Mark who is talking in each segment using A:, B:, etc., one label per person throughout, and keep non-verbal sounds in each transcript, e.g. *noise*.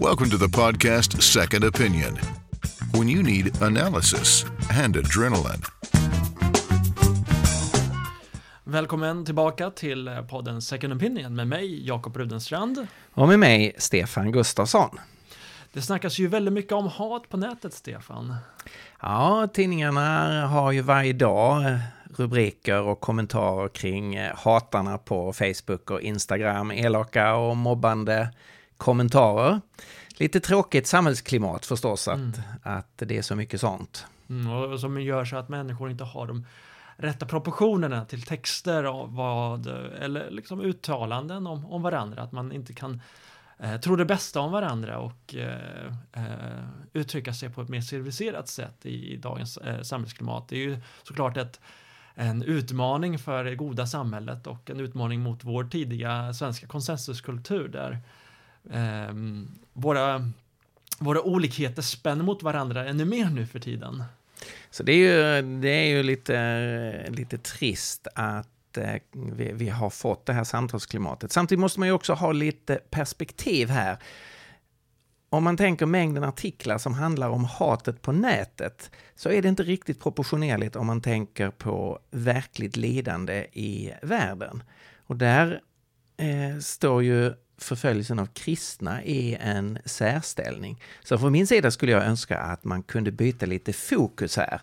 A: Welcome to the podcast Second Opinion. When you need analysis and adrenaline.
B: Välkommen tillbaka till eh, podden Second Opinion med mig, Jakob Rudenstrand.
C: Och med mig, Stefan Gustafsson.
B: Det snackas ju väldigt mycket om hat på nätet, Stefan.
C: Ja, tidningarna har ju varje dag eh, rubriker och kommentarer kring eh, hatarna på Facebook och Instagram, elaka och mobbande kommentarer. Lite tråkigt samhällsklimat förstås att, mm. att det är så mycket sånt.
B: Mm, och som gör så att människor inte har de rätta proportionerna till texter av vad, eller liksom uttalanden om, om varandra, att man inte kan eh, tro det bästa om varandra och eh, eh, uttrycka sig på ett mer civiliserat sätt i, i dagens eh, samhällsklimat. Det är ju såklart ett, en utmaning för det goda samhället och en utmaning mot vår tidiga svenska konsensuskultur där eh, våra, våra olikheter spänner mot varandra ännu mer nu för tiden.
C: Så det är ju, det är ju lite, lite trist att eh, vi, vi, har fått det här samtalsklimatet. Samtidigt måste man ju också ha lite perspektiv här. Om man tänker mängden artiklar som handlar om hatet på nätet så är det inte riktigt proportionerligt om man tänker på verkligt lidande i världen. Och där eh, står ju förföljelsen av kristna i en särställning. Så från min sida skulle jag önska att man kunde byta lite fokus här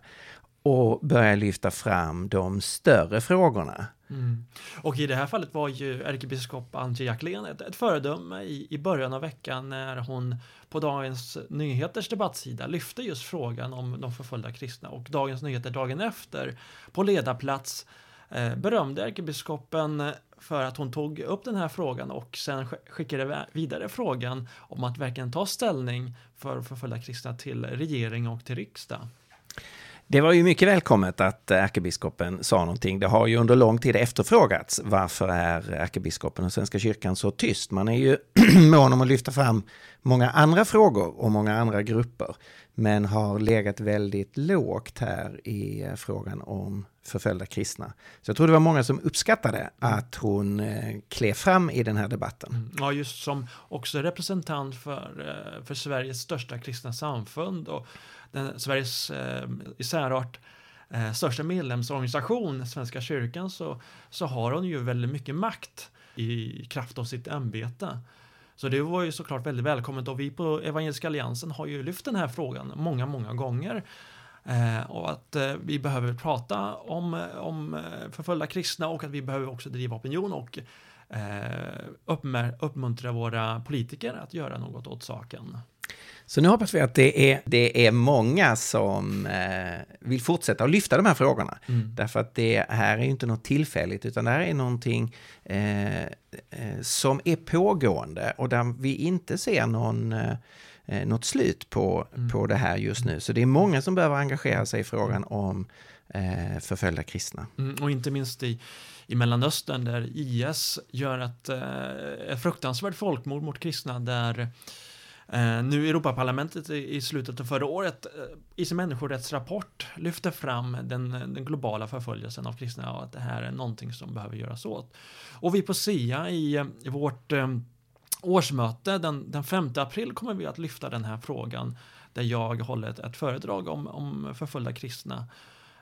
C: och börja lyfta fram de större frågorna.
B: Mm. Och i det här fallet var ju ärkebiskop Antje Jackelén ett, ett föredöme i, i början av veckan när hon på Dagens Nyheters debattsida lyfte just frågan om de förföljda kristna och Dagens Nyheter dagen efter på ledarplats eh, berömde ärkebiskopen för att hon tog upp den här frågan och sen skickade vidare frågan om att verkligen ta ställning för förföljda kristna till regering och till riksdag.
C: Det var ju mycket välkommet att ärkebiskopen sa någonting. Det har ju under lång tid efterfrågats. Varför är ärkebiskopen och Svenska kyrkan så tyst? Man är ju *clears throat* mån om att lyfta fram många andra frågor och många andra grupper. Men har legat väldigt lågt här i frågan om förföljda kristna. Så jag tror det var många som uppskattade att hon eh, klev fram i den här debatten. Mm,
B: ja, just som också representant för, eh, för Sveriges största kristna samfund och den, Sveriges eh, i särart eh, största medlemsorganisation, Svenska kyrkan, så, så har hon ju väldigt mycket makt i kraft av sitt ämbete. Så det var ju såklart väldigt välkommet och vi på Evangeliska Alliansen har ju lyft den här frågan många, många gånger. Eh, och att eh, vi behöver prata om, eh, om eh, förföljda kristna och att vi behöver också driva opinion och eh, uppmuntra våra politiker att göra något åt saken.
C: Så nu hoppas vi att det är, det är många som eh, vill fortsätta att lyfta de här frågorna. Mm. Därför att det här är inte något tillfälligt, utan det här är någonting eh, eh som är pågående och där vi inte ser någon eh, eh, något slut på, mm. på det här just nu. Så det är många som behöver engagera sig i frågan om eh, förföljda kristna.
B: Mm, och inte minst i, i Mellanöstern där IS gör ett, eh, ett fruktansvärt folkmord mot kristna där eh, nu Europaparlamentet i slutet av förra året eh, i sin människorättsrapport lyfter fram den, den, globala förföljelsen av kristna och att det här är någonting som behöver göras åt. Och vi på SIA i, i vårt årsmöte den, den 5 april kommer vi att lyfta den här frågan där jag håller ett, ett föredrag om, om förföljda kristna.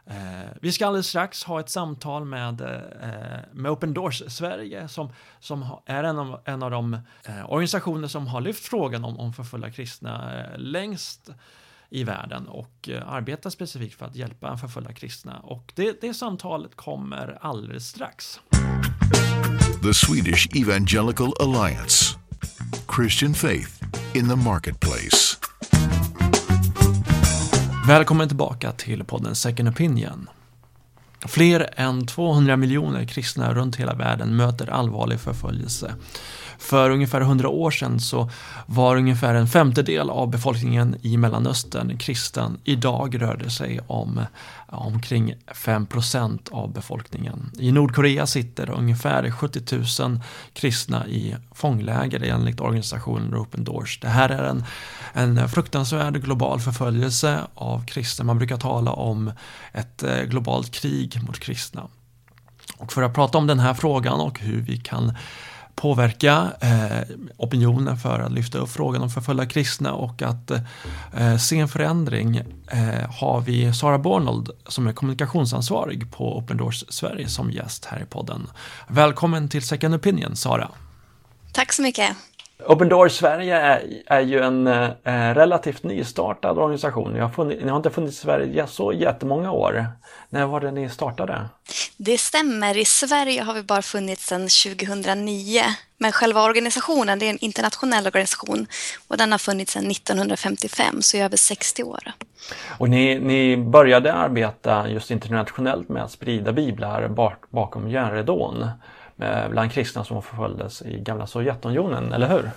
B: Eh, vi ska alldeles strax ha ett samtal med, eh, med Open Doors Sverige som, som är en av, en av de eh, organisationer som har lyft frågan om, om förföljda kristna eh, längst i världen och eh, arbetar specifikt för att hjälpa förföljda kristna. Och det, det samtalet kommer alldeles strax.
A: The Swedish Evangelical Alliance Christian Faith in the Marketplace.
B: Välkommen tillbaka till podden Second Opinion. Fler än 200 miljoner kristna runt hela världen möter allvarlig förföljelse för ungefär 100 år sedan så var ungefär en femtedel av befolkningen i Mellanöstern kristen. Idag rör det sig om omkring 5% av befolkningen. I Nordkorea sitter ungefär 70 000 kristna i fångläger enligt organisationen Open Doors. Det här är en, en fruktansvärd global förföljelse av kristna. Man brukar tala om ett eh, globalt krig mot kristna. Och för att prata om den här frågan och hur vi kan påverka eh, opinionen för att lyfta upp frågan om förföljda kristna och att eh, se en förändring eh, har vi Sara Bornold som är kommunikationsansvarig på Open Doors Sverige som gäst här i podden. Välkommen till Second Opinion, Sara.
D: Tack så mycket.
B: Open Doors Sverige är, är ju en eh, relativt nystartad organisation. Ni har, funnit, ni har inte funnits i Sverige så jättemånga år. När var det ni startade?
D: Det stämmer. I Sverige har vi bara funnits sedan 2009. Men själva organisationen, det är en internationell organisation och den har funnits sedan 1955, så i över 60 år.
B: Och ni, ni började arbeta just internationellt med att sprida biblar bak, bakom järnridån Eh, bland kristna som förföljdes i gamla Sovjetunionen, eller hur?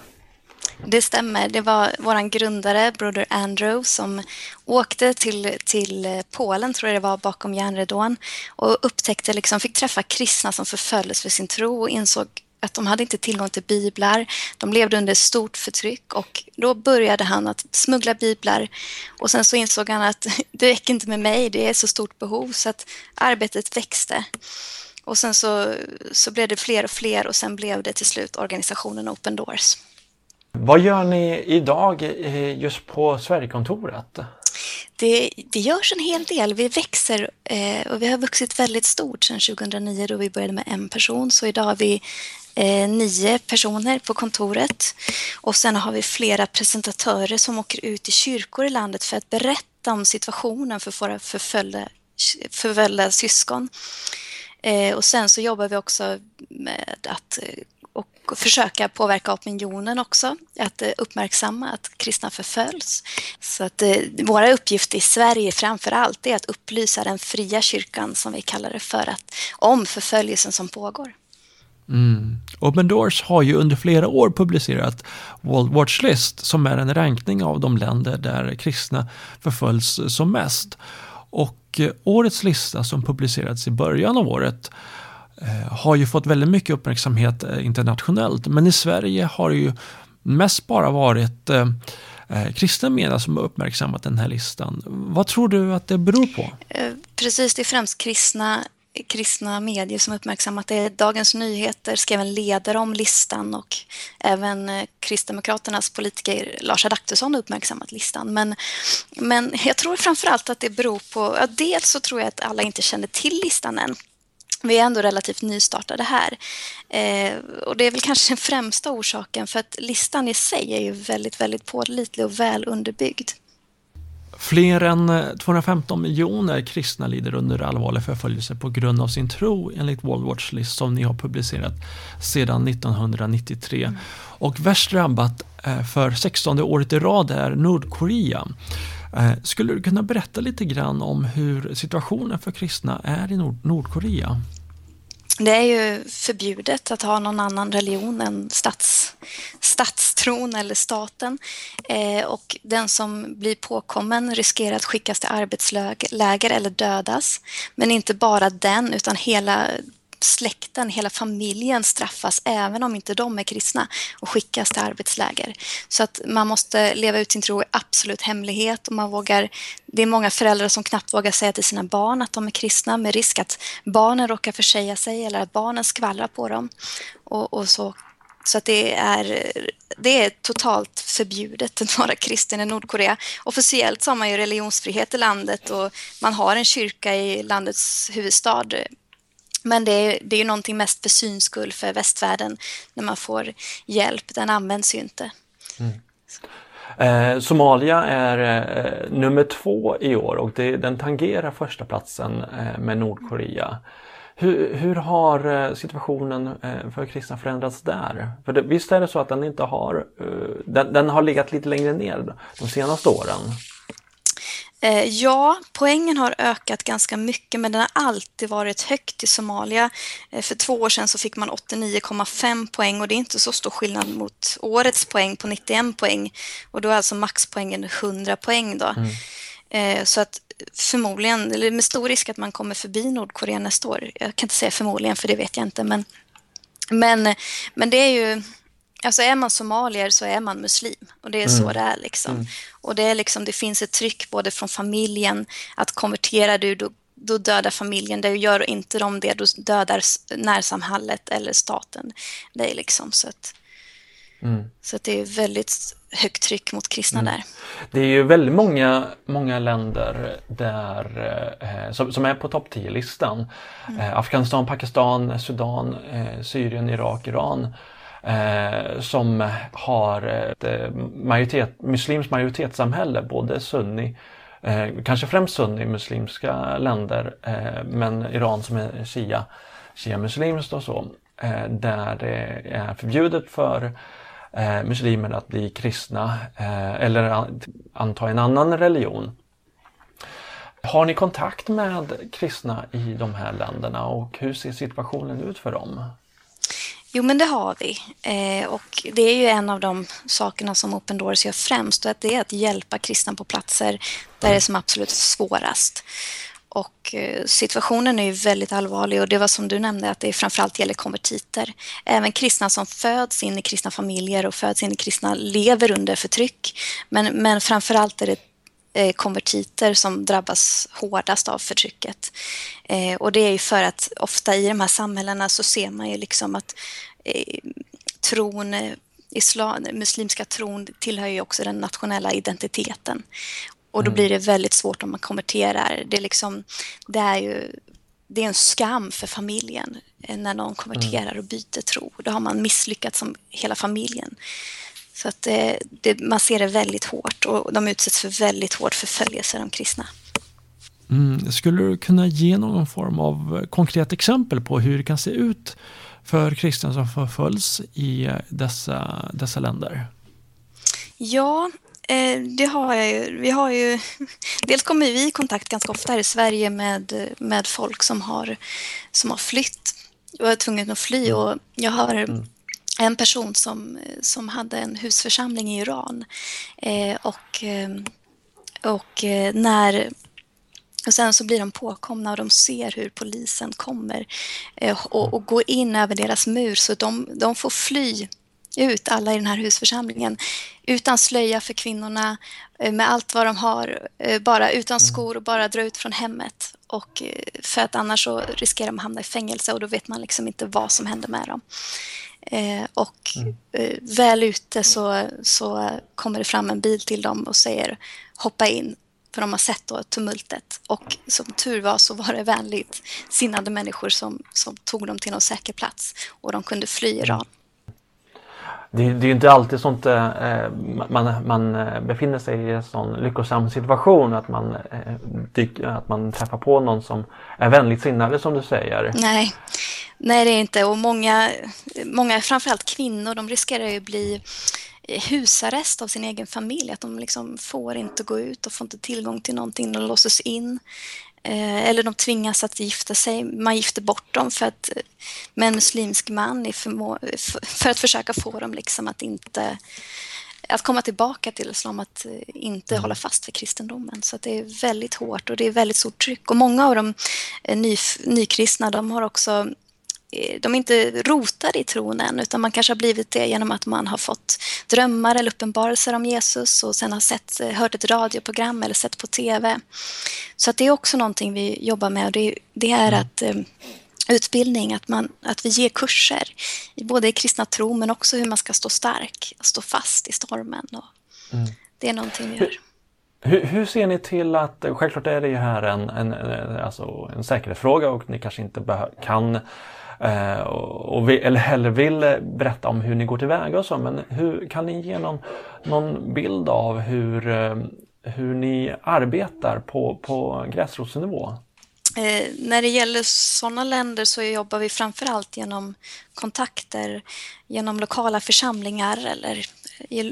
D: Det stämmer. Det var vår grundare, Broder Andrew, som åkte till, till Polen, tror jag det var, bakom järnridån och upptäckte, liksom, fick träffa kristna som förföljdes för sin tro och insåg att de hade inte tillgång till biblar. De levde under stort förtryck och då började han att smuggla biblar och sen så insåg han att *laughs* det räcker inte med mig, det är så stort behov så att arbetet växte. Och sen så, så blev det fler och fler och sen blev det till slut organisationen Open Doors.
B: Vad gör ni idag eh, just på Sverigekontoret?
D: Det, det görs en hel del. Vi växer eh, och vi har vuxit väldigt stort sedan 2009 då vi började med en person. Så idag har vi eh, nio personer på kontoret. Och sen har vi flera presentatörer som åker ut i kyrkor i landet för att berätta om situationen för våra förföljda, förföljda syskon. Eh, och sen så jobbar vi också med att eh, och försöka påverka opinionen också, att eh, uppmärksamma att kristna förföljs. Så att eh, våra uppgifter i Sverige framför allt är att upplysa den fria kyrkan, som vi kallar det för, att, om förföljelsen som pågår.
B: Mm. Open Doors har ju under flera år publicerat World Watch List som är en rankning av de länder där kristna förföljs som mest. Och och eh, årets lista som publicerades i början av året eh, har ju fått väldigt mycket uppmärksamhet eh, internationellt. Men i Sverige har det ju mest bara varit kristna media som har uppmärksammat den här listan. Vad tror du att det beror på?
D: Precis, det är främst kristna kristna medier som uppmärksammat det. Dagens Nyheter skrev en ledare om listan och även eh, Kristdemokraternas politiker Lars Adaktusson har uppmärksammat listan. Men, men jag tror framför allt att det beror på, ja, dels så tror jag att alla inte känner till listan än. Vi är ändå relativt nystartade här. Eh, och det är väl kanske den främsta orsaken för att listan i sig är ju väldigt, väldigt pålitlig och väl underbyggd.
B: Fler än 215 eh, miljoner kristna lider under allvarlig förföljelse på grund av sin tro enligt World Watch List som ni har publicerat sedan 1993. Mm. Och värst drabbat eh, för 16 året i rad är Nordkorea. Eh, skulle du kunna berätta lite grann om hur situationen för kristna är i Nord Nordkorea?
D: Det är ju förbjudet att ha någon annan religion än stats, tron eller staten. Eh, och den som blir påkommen riskerar att skickas till arbetsläger eller dödas. Men inte bara den, utan hela släkten, hela familjen straffas även om inte de är kristna och skickas till arbetsläger. Så att man måste leva ut sin tro i absolut hemlighet och man vågar, det är många föräldrar som knappt vågar säga till sina barn att de är kristna med risk att barnen råkar försäga sig eller att barnen skvallrar på dem. Och, och så så att det är, det är totalt förbjudet att vara kristen i Nordkorea. Officiellt så har man ju religionsfrihet i landet och man har en kyrka i landets huvudstad men det är, det är ju någonting mest för syns skull för västvärlden när man får hjälp. Den används ju inte. Mm.
B: Eh, Somalia är eh, nummer två i år och det, den tangerar första platsen eh, med Nordkorea. Hur, hur har eh, situationen eh, för kristna förändrats där? För det, visst är det så att den inte har, eh, den, den har legat lite längre ner de senaste åren?
D: Ja, poängen har ökat ganska mycket men den har alltid varit högt i Somalia. För två år sedan så fick man 89,5 poäng och det är inte så stor skillnad mot årets poäng på 91 poäng. Och då är alltså maxpoängen 100 poäng då. Mm. Eh, så att förmodligen, eller med stor risk att man kommer förbi Nordkorea nästa år. Jag kan inte säga förmodligen för det vet jag inte men, men, men det är ju Alltså är man somalier så är man muslim och det är mm. så det är liksom. Mm. Och det är liksom, det finns ett tryck både från familjen att konverterar du då, då dödar familjen det. Gör inte de det, då dödar närsamhället eller staten det. Liksom. Så, att, mm. så att det är väldigt högt tryck mot kristna mm. där.
B: Det är ju väldigt många, många länder där, eh, som, som, är på topp 10-listan. Mm. Eh, Afghanistan, Pakistan, Sudan, eh, Syrien, Irak, Iran. Eh, som har ett eh, majoritet, muslimskt majoritetssamhälle, både sunni Eh, kanske främst sunni-muslimska länder, men Iran som är shia, shia-muslimskt och så, där det är förbjudet för eh, muslimer att bli kristna eh, eller anta en annan religion. Har ni kontakt med kristna i de här länderna och hur ser situationen ut för dem?
D: Jo, men det har vi. Eh, och det är ju en av de sakerna som Open Doors gör främst, och att det är att hjälpa kristna på platser där det är som absolut svårast. Och eh, situationen är ju väldigt allvarlig och det var som du nämnde att det framförallt gäller konvertiter. Även kristna som föds in i kristna familjer och föds in i kristna lever under förtryck. Men, men framförallt är det eh, konvertiter som drabbas hårdast av förtrycket. Eh, och det är ju för att ofta i de här samhällena så ser man ju liksom att tron islam, muslimska tron tillhör ju också den nationella identiteten. Och då mm. blir det väldigt svårt om man konverterar. Det är, liksom, det är ju det är en skam för familjen eh, när någon konverterar och byter tro. Då har man misslyckats som hela familjen. Så att det, eh, det, man ser det väldigt hårt och de utsätts för väldigt hård förföljelse, de kristna.
B: Mm. Skulle du kunna ge någon form av konkret exempel på hur det kan se ut för kristna som förföljs i dessa, dessa länder?
D: Ja, det har jag ju. Vi har ju... *laughs* Dels kommer vi i kontakt ganska ofta här i Sverige med, med folk som har, som har flytt och är tvungna att fly. Mm. Och jag har mm. en person som, som hade en husförsamling i Iran. Eh, och, eh, och när och sen så blir de påkomna och de ser hur polisen kommer och, och går in över deras mur så de, de får fly ut, alla i den här husförsamlingen, utan slöja för kvinnorna, eh, med allt vad de har, eh, bara utan mm. skor och bara dra ut från hemmet. Och eh, för att annars så riskerar de att hamna i fängelse och då vet man liksom inte vad som händer med dem. och mm. väl ute så, så kommer det fram en bil till dem och säger hoppa in för de har sett då tumultet. Och som tur var så var det vänligt sinnade människor som, som tog dem till någon säker plats och de kunde fly Iran.
B: Det, det är inte alltid sånt eh, eh man, man eh, befinner sig i en sån lyckosam situation att man, eh, dyk, att man träffar på någon som är vänligt sinnade som du säger.
D: Nej, Nej det är inte och många, många framförallt kvinnor, de riskerar ju att bli husarrest av sin egen familj. Att de liksom får inte gå ut och får inte tillgång till någonting. De låses in. Eh, eller de tvingas att gifta sig. Man gifter bort dem för att, med en muslimsk man för att försöka få dem liksom att inte att komma tillbaka till islam, att eh, inte mm. hålla fast vid kristendomen. Så det är väldigt hårt och det är väldigt stort tryck. Och många av de eh, ny, nykristna, de har också Eh, de är inte rotade i tron än, utan man kanske har blivit det genom att man har fått drömmar eller uppenbarelser om Jesus och sen har sett, eh, hört ett radioprogram eller sett på TV. Så att det är också någonting vi jobbar med och det, det är mm. att eh, utbildning, att, man, att vi ger kurser, både i kristna tro men också hur man ska stå stark, stå fast i stormen. Och mm. Det är någonting vi gör.
B: Hur, hur, ser ni till att, självklart är det ju här en, en, alltså en säkerhetsfråga och ni kanske inte kan Eh, och, vi, eller hellre vill berätta om hur ni går tillväga och så. Men hur, kan ni ge någon, någon bild av hur, eh, hur ni arbetar på, på gräsrotsnivå?
D: Eh, när det gäller sådana länder så jobbar vi framför allt genom kontakter, genom lokala församlingar eller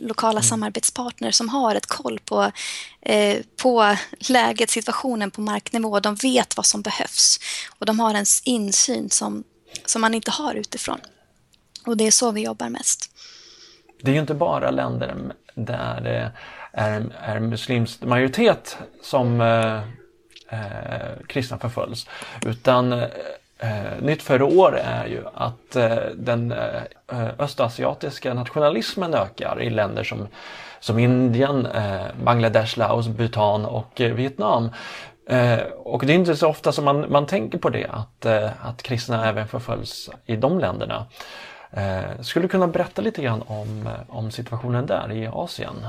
D: lokala mm. samarbetspartner som har ett koll på, eh, på läget, situationen på marknivå. De vet vad som behövs och de har en insyn som, som man inte har utifrån. Och det är så vi jobbar mest.
B: Det är ju inte bara länder där det är, är muslimsk majoritet som eh, kristna förföljs. Utan eh, eh, nytt för i år är ju att eh, den eh, östasiatiska nationalismen ökar i länder som, som Indien, eh, Bangladesh, Laos, Bhutan och eh, Vietnam. Eh, och det är inte så ofta som man, man tänker på det, att, eh, att kristna även förföljs i de länderna. Eh, skulle du kunna berätta lite grann om, om situationen där i Asien?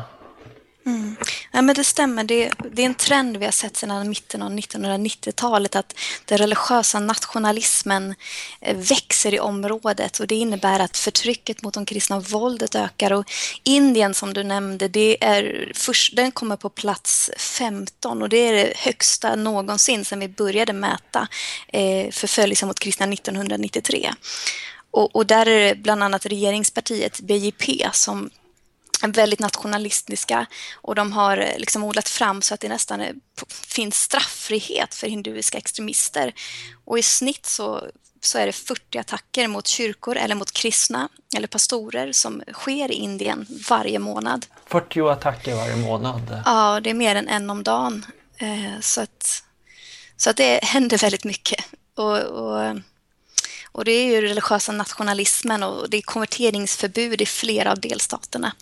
D: Mm. Ja, men det stämmer. Det, det, är en trend vi har sett sedan mitten av 1990-talet att den religiösa nationalismen eh, växer i området och det innebär att förtrycket mot de kristna våldet ökar. Och Indien som du nämnde, det är först, den kommer på plats 15 och det är det högsta någonsin sedan vi började mäta eh, förföljelse mot kristna 1993. Och, och, där är det bland annat regeringspartiet BJP som väldigt nationalistiska och de har eh, liksom odlat fram så att det nästan är, finns strafffrihet för hinduiska extremister. Och i snitt så, så är det 40 attacker mot kyrkor eller mot kristna eller pastorer som sker i Indien varje månad.
B: 40 attacker varje månad?
D: Ja, det är mer än en om dagen. Eh, så att, så att det händer väldigt mycket. Och, och och det är ju religiösa nationalismen och det är konverteringsförbud i flera av delstaterna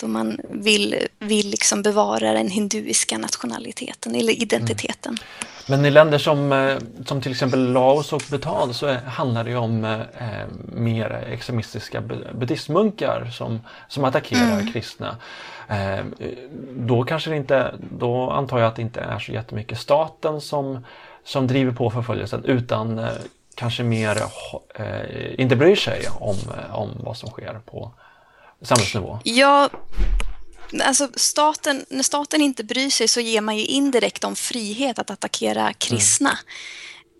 D: då man vill, vill liksom bevara den hinduiska nationaliteten eller identiteten. Mm.
B: Men i länder som, eh, som till exempel Laos och Bhutan så handlar det om eh, mer extremistiska buddhistmunkar som, som attackerar mm. kristna. Eh, då kanske inte, då antar jag att det inte är så jättemycket staten som, som driver på förföljelsen utan eh, kanske mer eh, inte bryr sig om, om vad som sker på samhällsnivå?
D: Ja, alltså staten, när staten inte bryr sig så ger man ju indirekt dem frihet att attackera kristna.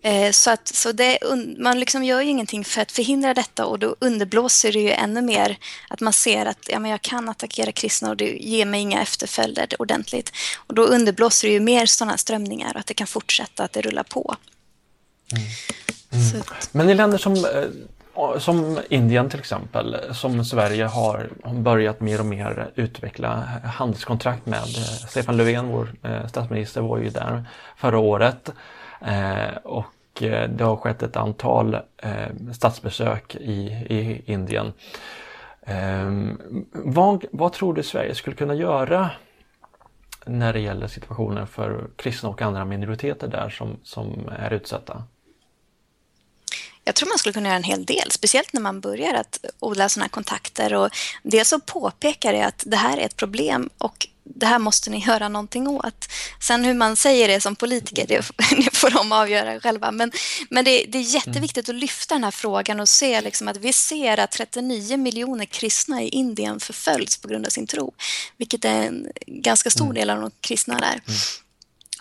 D: Mm. Så, att, så det, man liksom gör ju ingenting för att förhindra detta och då underblåser det ju ännu mer att man ser att ja, men jag kan attackera kristna och det ger mig inga efterföljder ordentligt. Och då underblåser det ju mer sådana strömningar och att det kan fortsätta att det rullar på.
B: Mm. Mm. Men i länder som, eh, som Indien till exempel, som Sverige har börjat mer och mer utveckla handelskontrakt med. Eh, Stefan Löfven, vår eh, statsminister, var ju där förra året. Och det har skett ett antal statsbesök i, i Indien. Vad, vad tror du Sverige skulle kunna göra när det gäller situationen för kristna och andra minoriteter där som, som är utsatta?
D: Jag tror man skulle kunna göra en hel del, speciellt när man börjar att odla sådana kontakter. Och dels så påpekar det att det här är ett problem och det här måste ni *laughs* göra någonting åt. Sen hur man säger det som politiker, *laughs* det, får de avgöra själva. Men, men det, det, är jätteviktigt att lyfta den här frågan och se liksom att vi ser att 39 miljoner kristna i Indien förföljs på grund av sin tro, vilket är en ganska stor mm. del av de kristna där.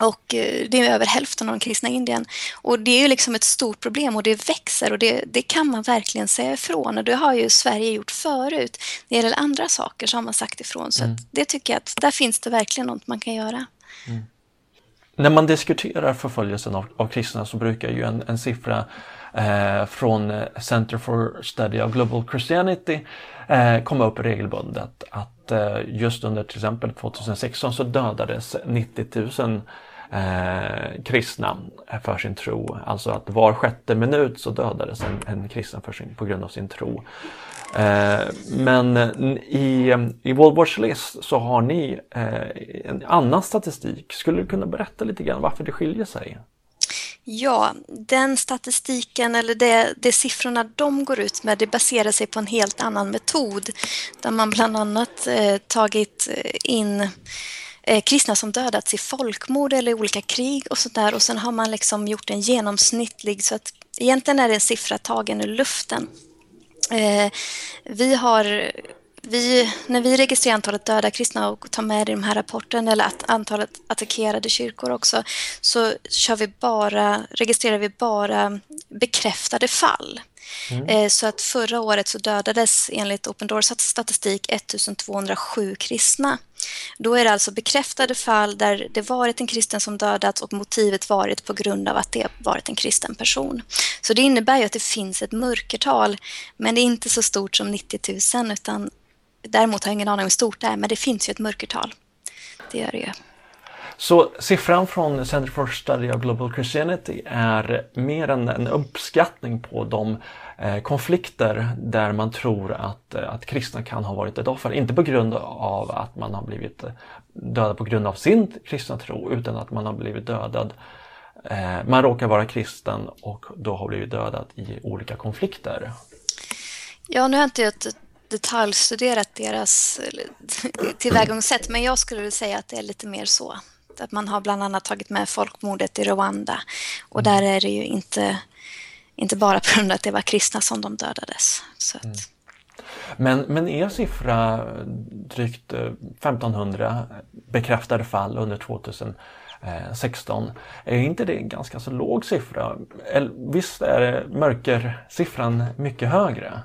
D: Och eh, det är över hälften av de kristna i Indien. Och det är ju liksom ett stort problem och det växer och det, det kan man verkligen säga ifrån. Och det har ju Sverige gjort förut. När det gäller andra saker så har man sagt ifrån. Så mm. det tycker jag att där finns det verkligen något man kan göra. Mm.
B: När man diskuterar förföljelsen av, av kristna så brukar ju en, en siffra eh, från Center for Study of Global Christianity eh, komma upp regelbundet. Att eh, just under till exempel 2016 så dödades 90 000 eh, kristna för sin tro. Alltså att var sjätte minut så dödades en, en kristen för sin, på grund av sin tro. Eh, men i, i World Watch List så har ni eh, en annan statistik. Skulle du kunna berätta lite grann varför det skiljer sig?
D: Ja, den statistiken eller det, det siffrorna de går ut med det baserar sig på en helt annan metod där man bland annat eh, tagit eh, in eh, kristna som dödats i folkmord eller i olika krig och sådär och sen har man liksom gjort en genomsnittlig så att egentligen är det en siffra tagen ur luften. Eh, vi har vi, när vi registrerar antalet döda kristna och tar med det i de här rapporten eller att antalet attackerade kyrkor också, så kör vi bara, registrerar vi bara bekräftade fall. Mm. Eh, så att förra året så dödades enligt Open Doors statistik 1207 kristna. Då är det alltså bekräftade fall där det varit en kristen som dödats och motivet varit på grund av att det varit en kristen person. Så det innebär ju att det finns ett mörkertal, men det är inte så stort som 90 000 utan däremot har jag ingen aning om hur stort det är, men det finns ju ett mörkertal. Det gör det ju.
B: Så siffran från Center for Study of Global Christianity är mer än en uppskattning på de konflikter där man tror att, eh, att kristna kan ha varit ett offer. Inte på grund av att man har blivit dödad på grund av sin kristna tro utan att man har blivit dödad man råkar vara kristen och då har blivit dödad i olika konflikter.
D: Ja, nu har inte jag detaljstuderat deras *laughs* tillvägagångssätt men jag skulle säga att det är lite mer så. Att man har bland annat tagit med folkmordet i Rwanda och där är det ju inte, inte bara på grund av att det var kristna som de dödades. Så att... mm.
B: Men, men er siffra, drygt 1500 eh, bekräftade fall under 2016, är inte det en ganska så låg siffra? Visst är mörkersiffran mycket högre?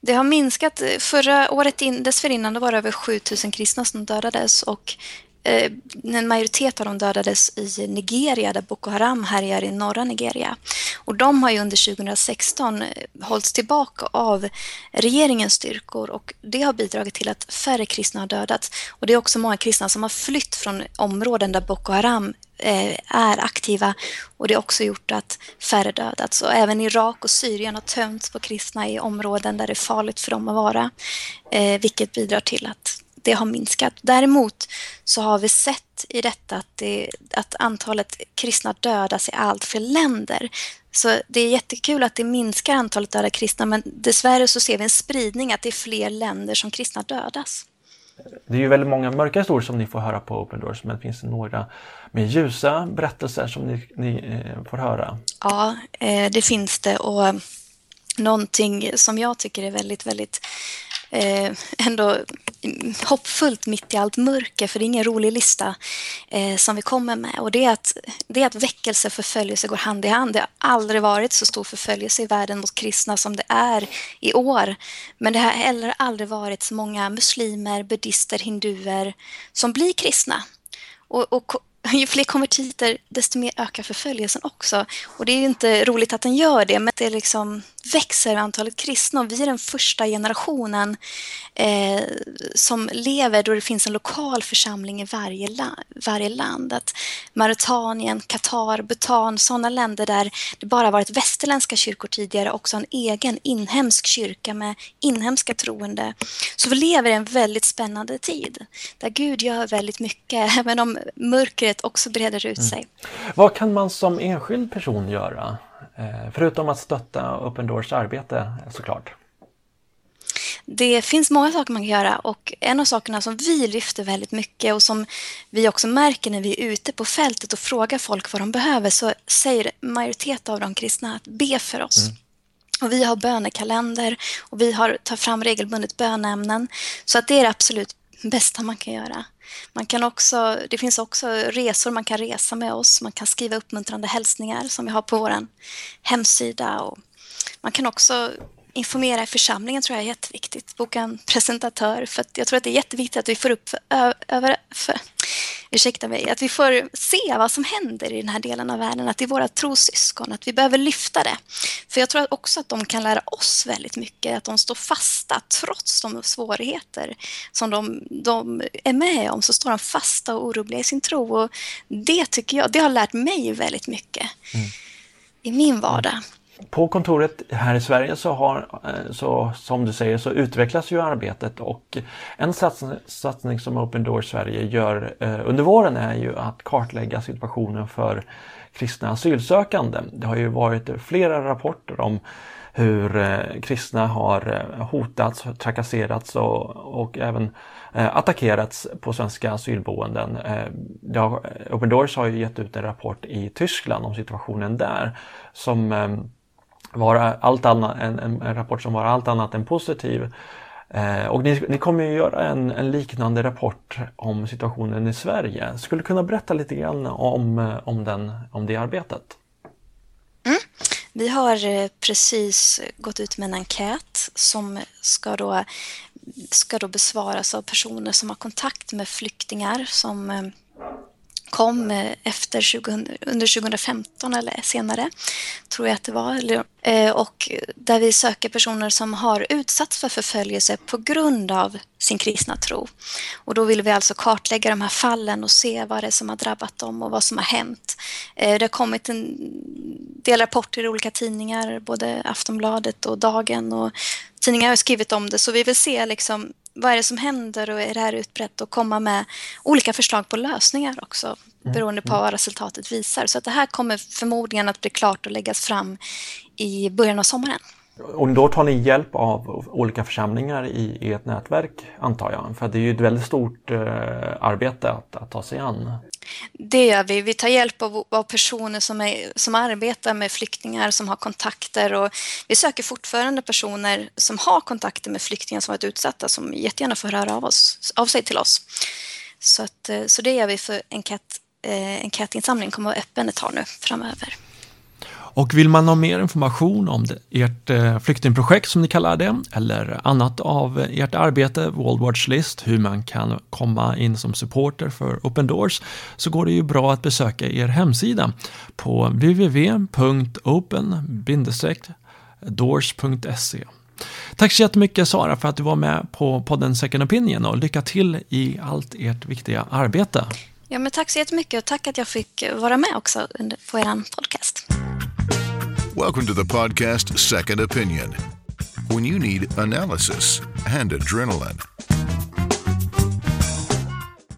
D: Det har minskat. Förra året in, dessförinnan var det över 7000 kristna som dödades och eh, Eh, en majoritet av dem dödades i Nigeria där Boko Haram härjar i norra Nigeria. Och de har ju under 2016 eh, hållits tillbaka av regeringens styrkor och det har bidragit till att färre kristna har dödats. Och det är också många kristna som har flytt från områden där Boko Haram eh, är aktiva och det har också gjort att färre dödats. Och även Irak och Syrien har tömts på kristna i områden där det är farligt för dem att vara, vilket bidrar till att det har minskat. Däremot så har vi sett i detta att, det, att antalet kristna dödas i allt fler länder. Så det är jättekul att det minskar antalet döda kristna men dessvärre så ser vi en spridning att det är fler länder som kristna dödas.
B: Det är ju väldigt många mörka historier som ni får höra på Open Doors men det finns några mer ljusa berättelser som ni, ni eh, får höra.
D: Ja, eh, det finns det och någonting som jag tycker är väldigt, väldigt eh, ändå hoppfullt mitt i allt mörker, för det är ingen rolig lista eh, som vi kommer med. Och det är, att, det är att väckelse och förföljelse går hand i hand. Det har aldrig varit så stor förföljelse i världen mot kristna som det är i år. Men det har heller aldrig varit så många muslimer, buddister, hinduer som blir kristna. Och, och *laughs* ju fler konvertiter, desto mer ökar förföljelsen också. Och det är ju inte roligt att den gör det, men det är liksom växer antalet kristna. Och vi är den första generationen eh, som lever då det finns en lokal församling i varje, la varje land. Att Mauritanien, Qatar, Bhutan, sådana länder där det bara varit västerländska kyrkor tidigare, också en egen inhemsk kyrka med inhemska troende. Så vi lever i en väldigt spännande tid, där Gud gör väldigt mycket, *laughs* även om mörkret också breder ut mm. sig.
B: Mm. Vad kan man som enskild person göra? Eh, förutom att stötta Open Doors arbete såklart.
D: Det finns många saker man kan göra och en av sakerna som vi lyfter väldigt mycket och som vi också märker när vi är ute på fältet och frågar folk vad de behöver så säger majoritet av de kristna att be för oss. Mm. Och vi har bönekalender och vi har, tar fram regelbundet bönämnen. Så att det är det absolut bästa man kan göra. Man kan också, det finns också resor man kan resa med oss. Man kan skriva uppmuntrande hälsningar som vi har på vår hemsida. Och man kan också informera i församlingen tror jag är jätteviktigt. Boka en presentatör för jag tror att det är jätteviktigt att vi får upp för, över, för, ursäkta mig, att vi får se vad som händer i den här delen av världen, att det är våra trossyskon, att vi behöver lyfta det. För jag tror också att de kan lära oss väldigt mycket, att de står fasta trots de svårigheter som de, de är med om, så står de fasta och orubbliga i sin tro. Och det tycker jag, det har lärt mig väldigt mycket mm. i min vardag.
B: På kontoret här i Sverige så har, eh, så, som du säger, så utvecklas ju arbetet och en satsning, satsning som Open Doors Sverige gör eh, under våren är ju att kartlägga situationen för kristna asylsökande. Det har ju varit flera rapporter om hur eh, kristna har eh, hotats, trakasserats och, och även eh, attackerats på svenska asylboenden. Har, Open Doors har ju gett ut en rapport i Tyskland om situationen där som vara allt annat, en, en, rapport som var allt annat än positiv. Eh, och ni, ni, kommer ju göra en, en, liknande rapport om situationen i Sverige. Skulle du kunna berätta lite grann om, eh, om, den, om det arbetet?
D: Mm. Vi har eh, precis gått ut med en enkät som ska då, ska då besvaras av personer som har kontakt med flyktingar som eh, kom eh, efter 20, under 2015 eller senare, tror jag att det var. Eh, och där vi söker personer som har utsatts för förföljelse på grund av sin kristna tro. Och då vill vi alltså kartlägga de här fallen och se vad det är som har drabbat dem och vad som har hänt. Eh, det har kommit en del rapporter i olika tidningar, både Aftonbladet och Dagen och tidningar har skrivit om det, så vi vill se liksom vad är det som händer och är det här utbrett och komma med olika förslag på lösningar också mm. beroende på vad resultatet visar. Så att det här kommer förmodligen att bli klart och läggas fram i början av sommaren.
E: Och då tar ni hjälp av olika församlingar i ert nätverk antar jag? För det är ju ett väldigt stort eh, arbete att, att ta sig an.
D: Det gör vi. Vi tar hjälp av, av personer som, är, som arbetar med flyktingar, som har kontakter och vi söker fortfarande personer som har kontakter med flyktingar som varit utsatta som jättegärna får höra av, oss, av sig till oss. Så, att, eh, så det gör vi för enkät, eh, enkätinsamling kommer att vara öppen ett tag nu framöver.
B: Och vill man ha mer information om det, ert eh, flyktingprojekt som ni kallar det, eller annat av ert arbete, World Watch List, hur man kan komma in som supporter för Open Doors, så går det ju bra att besöka er hemsida på www.open-doors.se. Tack så jättemycket Sara för att du var med på podden Second Opinion och lycka till i allt ert viktiga arbete.
D: Ja, men tack så jättemycket och tack att jag fick vara med också på er podcast.
A: Welcome to the podcast Second Opinion. When you need analysis and adrenaline.